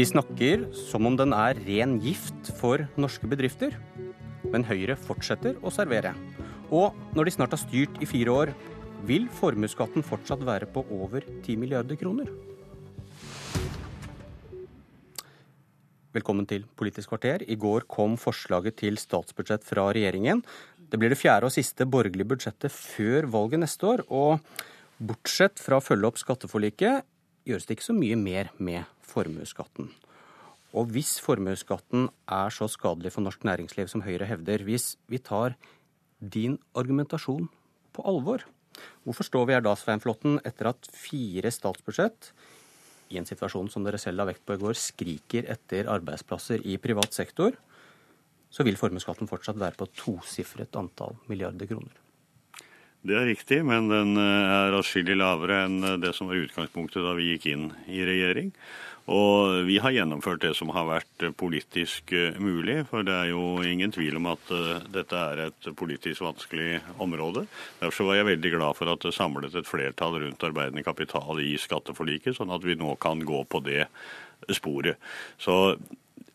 De snakker som om den er ren gift for norske bedrifter. Men Høyre fortsetter å servere. Og når de snart har styrt i fire år, vil formuesskatten fortsatt være på over 10 milliarder kroner. Velkommen til Politisk kvarter. I går kom forslaget til statsbudsjett fra regjeringen. Det blir det fjerde og siste borgerlige budsjettet før valget neste år. Og bortsett fra å følge opp skatteforliket, gjøres det ikke så mye mer med formuesskatten. Og hvis formuesskatten er så skadelig for norsk næringsliv som Høyre hevder, hvis vi tar din argumentasjon på alvor, hvorfor står vi her da, Svein Flåtten, etter at fire statsbudsjett i en situasjon som dere selv la vekt på i går, skriker etter arbeidsplasser i privat sektor, så vil formuesskatten fortsatt være på et tosifret antall milliarder kroner. Det er riktig, men den eh, er atskillig lavere enn det som var utgangspunktet da vi gikk inn i regjering. Og vi har gjennomført det som har vært politisk eh, mulig, for det er jo ingen tvil om at eh, dette er et politisk vanskelig område. Derfor var jeg veldig glad for at det samlet et flertall rundt arbeidende kapital i skatteforliket, sånn at vi nå kan gå på det sporet. Så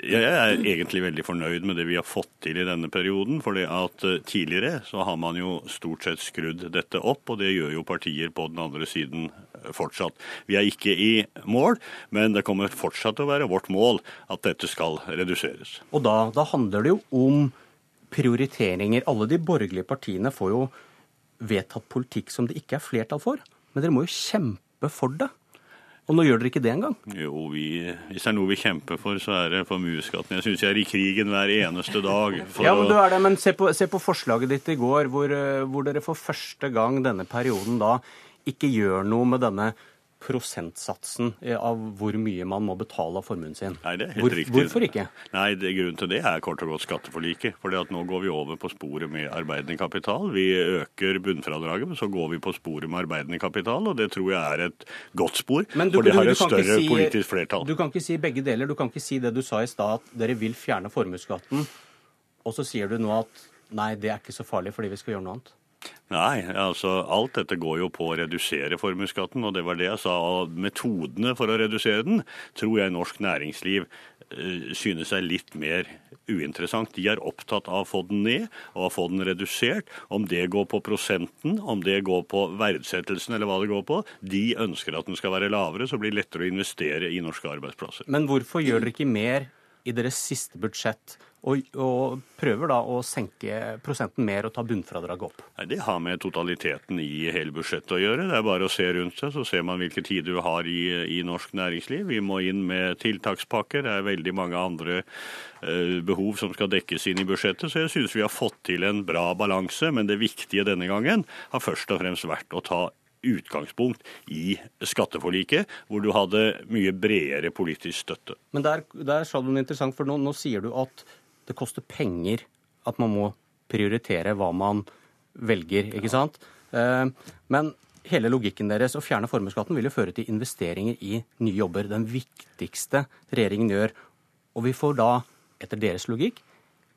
jeg er egentlig veldig fornøyd med det vi har fått til i denne perioden. fordi at eh, tidligere så har man jo stort sett skrudd dette opp, og det gjør jo partier på den andre siden eh, fortsatt. Vi er ikke i mål, men det kommer fortsatt til å være vårt mål at dette skal reduseres. Og da, da handler det jo om prioriteringer. Alle de borgerlige partiene får jo vedtatt politikk som det ikke er flertall for. Men dere må jo kjempe for det. Og nå gjør dere ikke det engang? Jo, vi, hvis det er noe vi kjemper for, så er det formuesskatten. Jeg syns jeg er i krigen hver eneste dag. ja, men du er det, men se på, se på forslaget ditt i går, hvor, eh, hvor dere for første gang denne perioden da ikke gjør noe med denne prosentsatsen av hvor mye man må betale av formuen sin. Nei, det er helt hvor, riktig. Hvorfor ikke? Nei, det, Grunnen til det er kort og godt skatteforliket. For nå går vi over på sporet med arbeidende kapital. Vi øker bunnfradraget, men så går vi på sporet med arbeidende kapital. Og det tror jeg er et godt spor, du, for det har et større si, politisk flertall. Du kan ikke si begge deler. Du kan ikke si det du sa i stad, at dere vil fjerne formuesskatten, og så sier du nå at nei, det er ikke så farlig fordi vi skal gjøre noe annet. Nei, altså alt dette går jo på å redusere formuesskatten, og det var det jeg sa. Og metodene for å redusere den tror jeg norsk næringsliv uh, synes er litt mer uinteressant. De er opptatt av å få den ned og å få den redusert. Om det går på prosenten, om det går på verdsettelsen eller hva det går på. De ønsker at den skal være lavere, så blir det lettere å investere i norske arbeidsplasser. Men hvorfor gjør dere ikke mer i deres siste budsjett? og, og, prøver da å senke prosenten mer og ta bunnfradraget opp? Nei, Det har med totaliteten i hele budsjettet å gjøre. Det er bare å se rundt seg, så ser man hvilke tider vi har i, i norsk næringsliv. Vi må inn med tiltakspakker. Det er veldig mange andre uh, behov som skal dekkes inn i budsjettet. Så jeg synes vi har fått til en bra balanse. Men det viktige denne gangen har først og fremst vært å ta utgangspunkt i skatteforliket, hvor du hadde mye bredere politisk støtte. Men der, der sa du noe interessant, for nå, nå sier du at det koster penger at man må prioritere hva man velger, ikke sant? Eh, men hele logikken deres å fjerne formuesskatten vil jo føre til investeringer i nye jobber. Den viktigste regjeringen gjør. Og vi får da, etter deres logikk,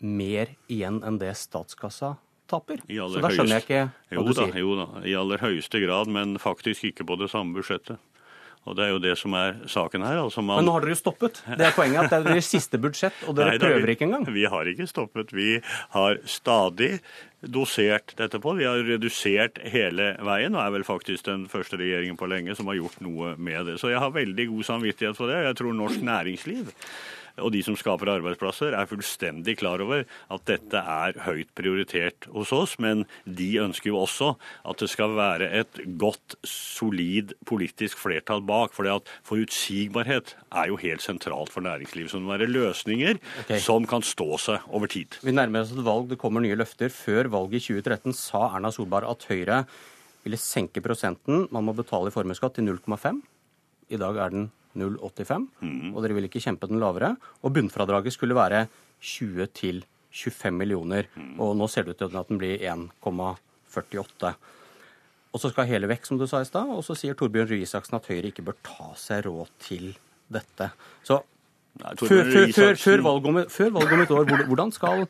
mer igjen enn det statskassa taper. Så da skjønner jeg ikke hva jo du sier. Da, jo da, i aller høyeste grad, men faktisk ikke på det samme budsjettet. Og Det er jo det som er saken her. Altså man... Men nå har dere jo stoppet. Det er poenget at det er deres siste budsjett, og dere Nei, prøver ikke engang. Vi har ikke stoppet. Vi har stadig dosert dette på. Vi har redusert hele veien, og er vel faktisk den første regjeringen på lenge som har gjort noe med det. Så jeg har veldig god samvittighet for det. Jeg tror norsk næringsliv og de som skaper arbeidsplasser, er fullstendig klar over at dette er høyt prioritert hos oss. Men de ønsker jo også at det skal være et godt, solid politisk flertall bak. For forutsigbarhet er jo helt sentralt for næringslivet. Så det må være løsninger okay. som kan stå seg over tid. Vi nærmer oss et valg, det kommer nye løfter. Før valget i 2013 sa Erna Solberg at Høyre ville senke prosenten man må betale i formuesskatt til 0,5. I dag er den 0,85, mm. og dere vil ikke kjempe den lavere. Og bunnfradraget skulle være 20 til 25 millioner, mm. og nå ser det ut til at den blir 1,48. Og så skal hele vekk, som du sa i stad. Og så sier Torbjørn Røe Isaksen at Høyre ikke bør ta seg råd til dette. Så Nei, før, før, før, før, valget om, om et år, hvordan skal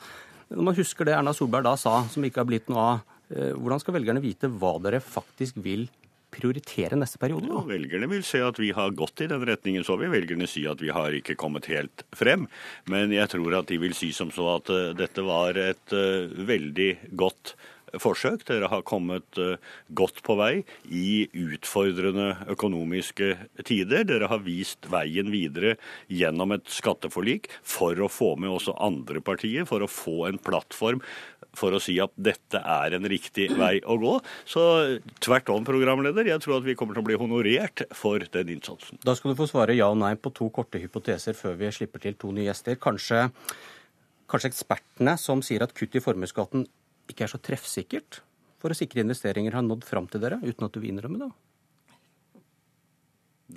Når man husker det Erna Solberg da sa, som ikke har blitt noe av, eh, hvordan skal velgerne vite hva dere faktisk vil prioritere neste periode? Ja, velgerne vil se at vi har gått i den retningen. Så vil velgerne si at vi har ikke kommet helt frem. Men jeg tror at de vil si som så at uh, dette var et uh, veldig godt forsøk. Dere har kommet uh, godt på vei i utfordrende økonomiske tider. Dere har vist veien videre gjennom et skatteforlik for å få med også andre partier, for å få en plattform for å si at dette er en riktig vei å gå. Så tvert om, programleder, jeg tror at vi kommer til å bli honorert for den innsatsen. Da skal du få svare ja og nei på to korte hypoteser før vi slipper til to nye gjester. Kanskje, kanskje ekspertene som sier at kutt i formuesskatten ikke er så treffsikkert for å sikre investeringer, har nådd fram til dere, uten at du vil innrømme det?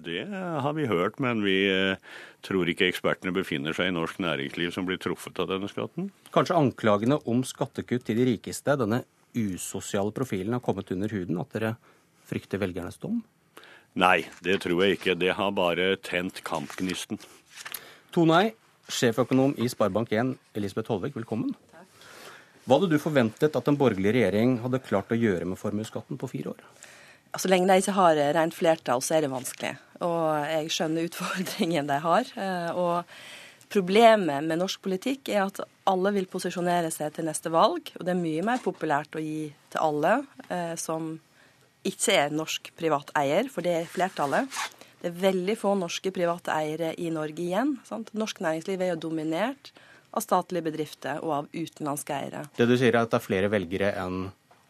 Det har vi hørt, men vi eh, tror ikke ekspertene befinner seg i norsk næringsliv som blir truffet av denne skatten. Kanskje anklagene om skattekutt til de rikeste, denne usosiale profilen, har kommet under huden? At dere frykter velgernes dom? Nei, det tror jeg ikke. Det har bare tent kampgnisten. Tonei, sjeføkonom i Sparebank1, Elisabeth Holvik, velkommen. Hva hadde du forventet at en borgerlig regjering hadde klart å gjøre med formuesskatten på fire år? Så lenge de ikke har rent flertall, så er det vanskelig. Og jeg skjønner utfordringen de har. Eh, og problemet med norsk politikk er at alle vil posisjonere seg til neste valg. Og det er mye mer populært å gi til alle eh, som ikke er norsk privat eier, for det er flertallet. Det er veldig få norske private eiere i Norge igjen. Sant? Norsk næringsliv er jo dominert av statlige bedrifter og av utenlandske eiere. Det du sier er at det er flere velgere enn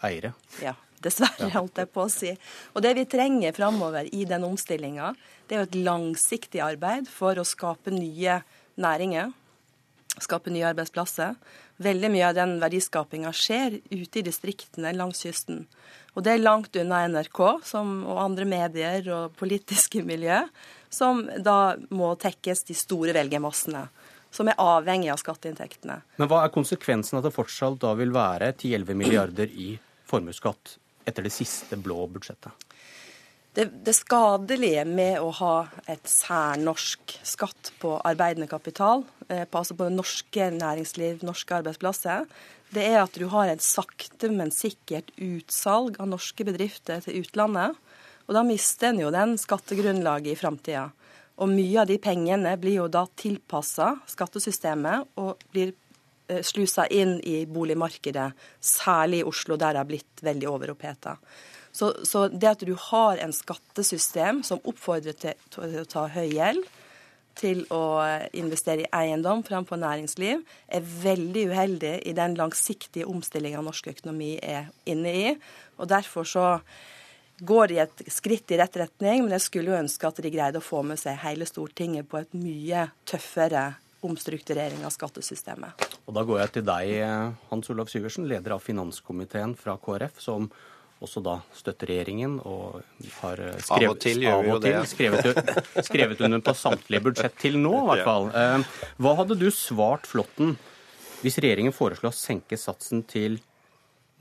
eiere? Ja. Dessverre, holdt jeg på å si. Og det vi trenger framover i den omstillinga, det er jo et langsiktig arbeid for å skape nye næringer. Skape nye arbeidsplasser. Veldig mye av den verdiskapinga skjer ute i distriktene langs kysten. Og det er langt unna NRK som, og andre medier og politiske miljø, som da må tekkes de store velgermassene som er avhengig av skatteinntektene. Men hva er konsekvensen at det fortsatt da vil være 10-11 milliarder i formuesskatt etter det siste blå budsjettet? Det, det, skadelige med å ha et særnorsk skatt på arbeidende kapital, eh, på, altså på norske næringsliv, norske arbeidsplasser, det er at du har et sakte, men sikkert utsalg av norske bedrifter til utlandet. Og da mister en jo den skattegrunnlaget i framtida. Og mye av de pengene blir jo da tilpassa skattesystemet og blir slusa inn i boligmarkedet, særlig i Oslo, der det har blitt veldig overoppheta. Så, så, det at du har en skattesystem som oppfordrer til, til å ta høy gjeld, til å investere i eiendom framfor næringsliv, er veldig uheldig i den langsiktige omstillinga norsk økonomi er inne i. Og derfor så går de et skritt i rett retning, men jeg skulle jo ønske at de greide å få med seg hele Stortinget på et mye tøffere omstrukturering av skattesystemet. Og Da går jeg til deg, Hans Olav Syversen, leder av finanskomiteen fra KrF, som også da støtter regjeringen og har skrevet, av og til, av og til skrevet, skrevet, under på samtlige budsjett til nå, i hvert fall. Eh, hva hadde du svart Flåtten hvis regjeringen foreslår å senke satsen til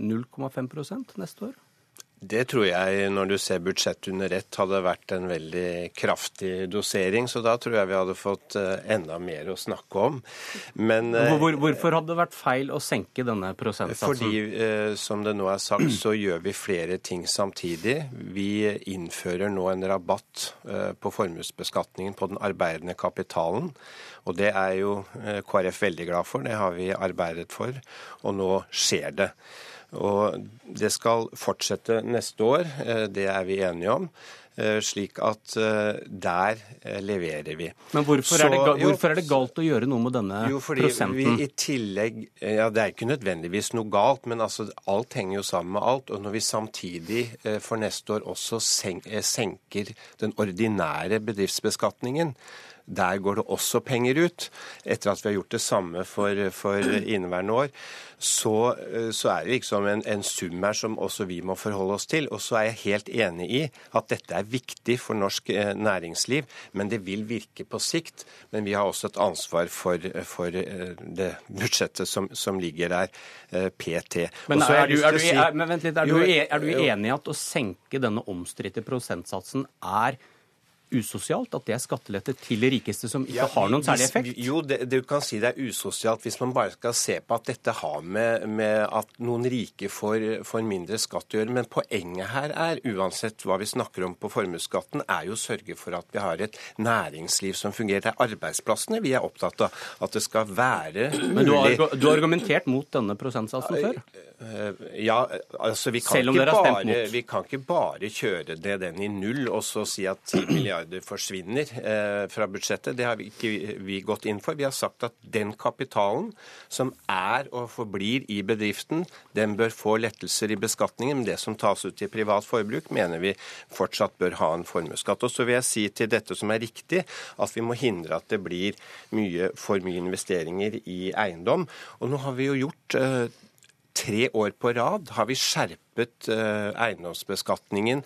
0,5% neste år? Det tror jeg, når du ser budsjettet under ett, hadde vært en veldig kraftig dosering. Så da tror jeg vi hadde fått eh, enda mer å snakke om. Men eh, Hvor, Hvorfor hadde det vært feil å senke denne prosentsatsen? Fordi, eh, som det nå er sagt, så gjør vi flere ting samtidig. Vi innfører nå en rabatt på formuesbeskatningen på den arbeidende kapitalen. Og det er jo KrF veldig glad for. Det har vi arbeidet for. Og nå skjer det. Og det skal fortsette neste år, eh, det er vi enige om. Eh, slik at eh, der leverer vi. Men hvorfor, Så, er, det, hvorfor er, det, galt å gjøre noe med denne jo, fordi prosenten? Vi i tillegg, ja Det er ikke nødvendigvis noe galt, men altså, alt henger jo sammen med alt. Og når vi samtidig for neste år også senker den ordinære bedriftsbeskatningen, der går det også penger ut, etter at vi har gjort det samme for, for inneværende år. Så, så, er det liksom en, en, sum her som også vi må forholde oss til. Og så er jeg helt enig i at dette er viktig for norsk eh, næringsliv, men det vil virke på sikt. Men vi har også et ansvar for, for eh, det budsjettet som, som ligger der eh, PT. Men, er, du, er, du, er, men vent litt, er, du, er du enig i at å senke denne omstridte prosentsatsen er usosialt? At det er skattelette til de rikeste som ikke ja, har noen særlig effekt? Jo, det, du kan si det er usosialt hvis man bare skal se på at dette har med, med at noen rike får, får, mindre skatt å gjøre. Men poenget her er, uansett hva vi snakker om på formuesskatten, er jo å sørge for at vi har et næringsliv som fungerer. Det er arbeidsplassene vi er opptatt av. At det skal være mulig Men du har, du har argumentert mot denne prosentsatsen før? Ja, altså vi kan, ikke bare, vi kan ikke bare kjøre det den i null og så si at 10 milliarder forsvinner eh, fra budsjettet. Det har vi ikke vi gått inn for. Vi har sagt at den kapitalen som er og forblir i bedriften, den bør få lettelser i beskatningen. Men det som tas ut til privat forbruk, mener vi fortsatt bør ha en formuesskatt. Og så vil jeg si til dette som er riktig, at vi må hindre at det blir mye, for mye investeringer i eiendom. Og nå har vi jo gjort eh, tre år på rad har vi skjerpet eh, eiendomsbeskatningen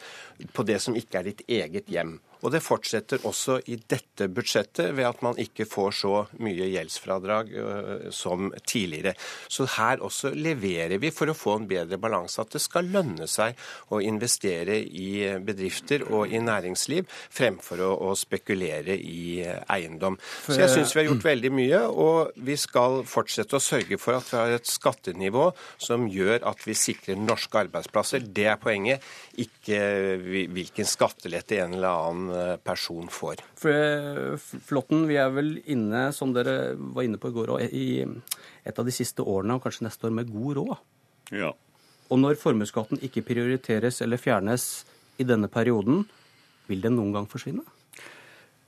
på det som ikke er ditt eget hjem. Og det fortsetter også i dette budsjettet ved at man ikke får så mye gjeldsfradrag øh, som tidligere. Så her også leverer vi for å få en bedre balanse. At det skal lønne seg å investere i bedrifter og i næringsliv fremfor å, å spekulere i eiendom. Så jeg syns vi har gjort veldig mye, og vi skal fortsette å sørge for at vi har et skattenivå som gjør at vi sikrer norske arbeidsplasser. Det er poenget, ikke hvilken skattelette en eller annen Eh, person får. Eh, Flåtten, vi er vel inne, som dere var inne på i går, i et av de siste årene, og kanskje neste år, med god råd. Ja. Og når formuesskatten ikke prioriteres eller fjernes i denne perioden, vil den noen gang forsvinne?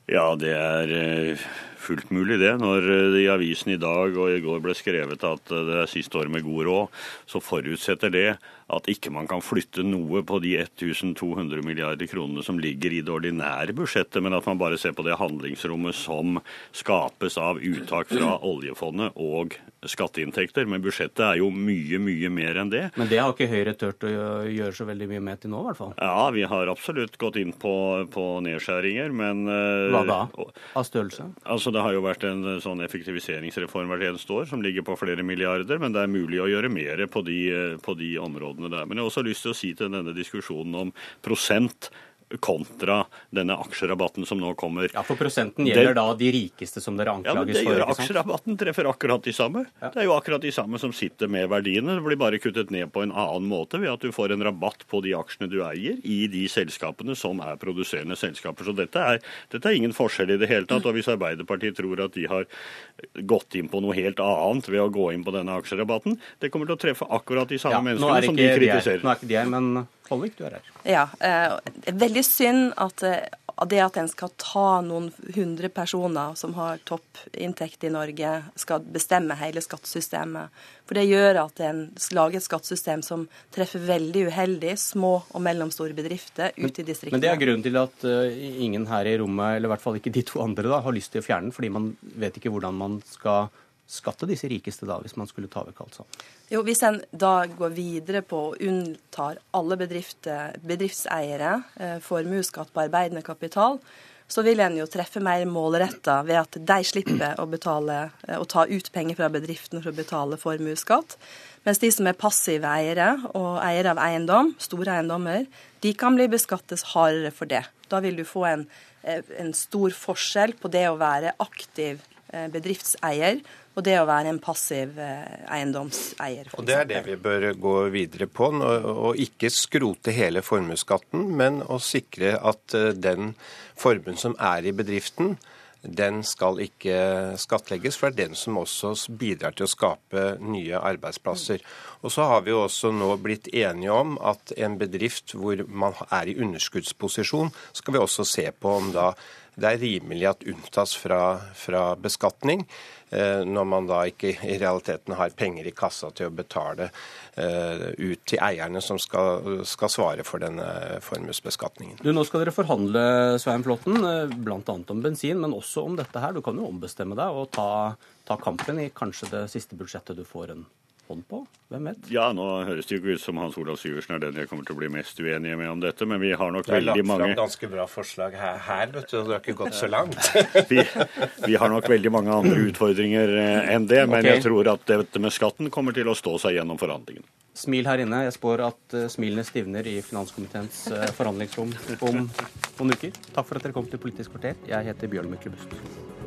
Ja, det er eh, fullt mulig det. Når det i avisen i dag og i går ble skrevet at det er siste år med god råd, så forutsetter det at ikke man kan flytte noe på de 1200 milliarder kronene som ligger i det ordinære budsjettet, men at man bare ser på det handlingsrommet som skapes av uttak fra oljefondet og skatteinntekter. Men budsjettet er jo mye, mye mer enn det. Men det har ikke Høyre turt å gjøre så veldig mye med til nå, i hvert fall? Ja, vi har absolutt gått inn på, på nedskjæringer, men eh, Hva da? Av størrelse? Altså, Det har jo vært en sånn effektiviseringsreform hvert eneste år som ligger på flere milliarder, men det er mulig å gjøre mer på de, på de områdene der. Men jeg har også lyst til å si til denne diskusjonen om prosent kontra denne aksjerabatten som nå kommer. Ja, For prosenten gjelder det, da de rikeste som dere anklages for? Ja, men det gjør for, Aksjerabatten treffer akkurat de samme. Ja. Det er jo akkurat de samme som sitter med verdiene. Det blir bare kuttet ned på en annen måte ved at du får en rabatt på de aksjene du eier i de selskapene som er produserende selskaper. Så dette er, dette er ingen forskjell i det hele tatt. Og hvis Arbeiderpartiet tror at de har gått inn på noe helt annet ved å gå inn på denne aksjerabatten, det kommer til å treffe akkurat de samme ja, menneskene som de kritiserer. Nå er ikke de her, men Holvik, du er her. Ja. Eh, veldig synd at eh, det at en skal ta noen hundre personer som har toppinntekt i Norge, skal bestemme hele skattesystemet. For det gjør at en lager et skattesystem som treffer veldig uheldig små og mellomstore bedrifter ute i distriktene. Men det er grunnen til at uh, ingen her i rommet, eller i hvert fall ikke de to andre, da, har lyst til å fjerne den, fordi man vet ikke hvordan man skal skatte disse rikeste da, hvis man skulle ta vekk alt sånt? Jo, Hvis en da går videre på å unntar alle bedriftseiere eh, formuesskatt på arbeidende kapital, så vil en jo treffe mer målretta ved at de slipper å, betale, eh, å ta ut penger fra bedriften for å betale formuesskatt. Mens de som er passive eiere og eiere av eiendom, store eiendommer, de kan bli beskattes hardere for det. Da vil du få en, eh, en stor forskjell på det å være aktiv bedriftseier og det å være en passiv eh, eiendomseier. Og Det er det vi bør gå videre på. Og ikke skrote hele formuesskatten, men å sikre at eh, den formuen som er i bedriften, den skal ikke skattlegges, for det er den som også bidrar til å skape nye arbeidsplasser. Og så har vi jo også nå blitt enige om at en bedrift hvor man er i underskuddsposisjon, skal vi også se på om da det er rimelig at unntas fra, fra beskatning. Eh, når man da ikke i realiteten har penger i kassa til å betale eh, ut til eierne som skal, skal svare for denne formuesbeskatningen. Nå skal dere forhandle Svein Flåtten, eh, bl.a. om bensin, men også om dette her. Du kan jo ombestemme deg og ta, ta kampen i kanskje det siste budsjettet du får en hånd på? Hvem vet? Ja, nå høres det jo ikke ut som Hans Olav Syversen er den jeg kommer til å bli mest uenig med om dette, men vi har nok veldig mange Du har lagt fram ganske bra forslag her, her vet du, og du har ikke gått så langt. vi, vi, har nok veldig mange andre utfordringer eh, enn det, men okay. jeg tror at dette med skatten kommer til å stå seg gjennom forhandlingene. smil her inne. Jeg spår at uh, smilene stivner i finanskomiteens uh, forhandlingsrom om noen uker. Takk for at dere kom til Politisk kvarter. Jeg heter Bjørn Myklebust.